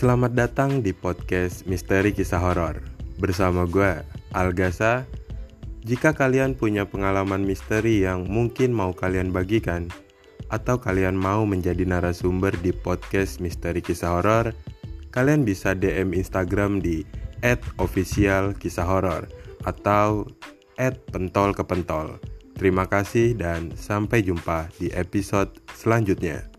Selamat datang di podcast Misteri Kisah Horor bersama gue Algasa. Jika kalian punya pengalaman misteri yang mungkin mau kalian bagikan atau kalian mau menjadi narasumber di podcast Misteri Kisah Horor, kalian bisa DM Instagram di @officialkisahhoror atau @pentolkepentol. Terima kasih dan sampai jumpa di episode selanjutnya.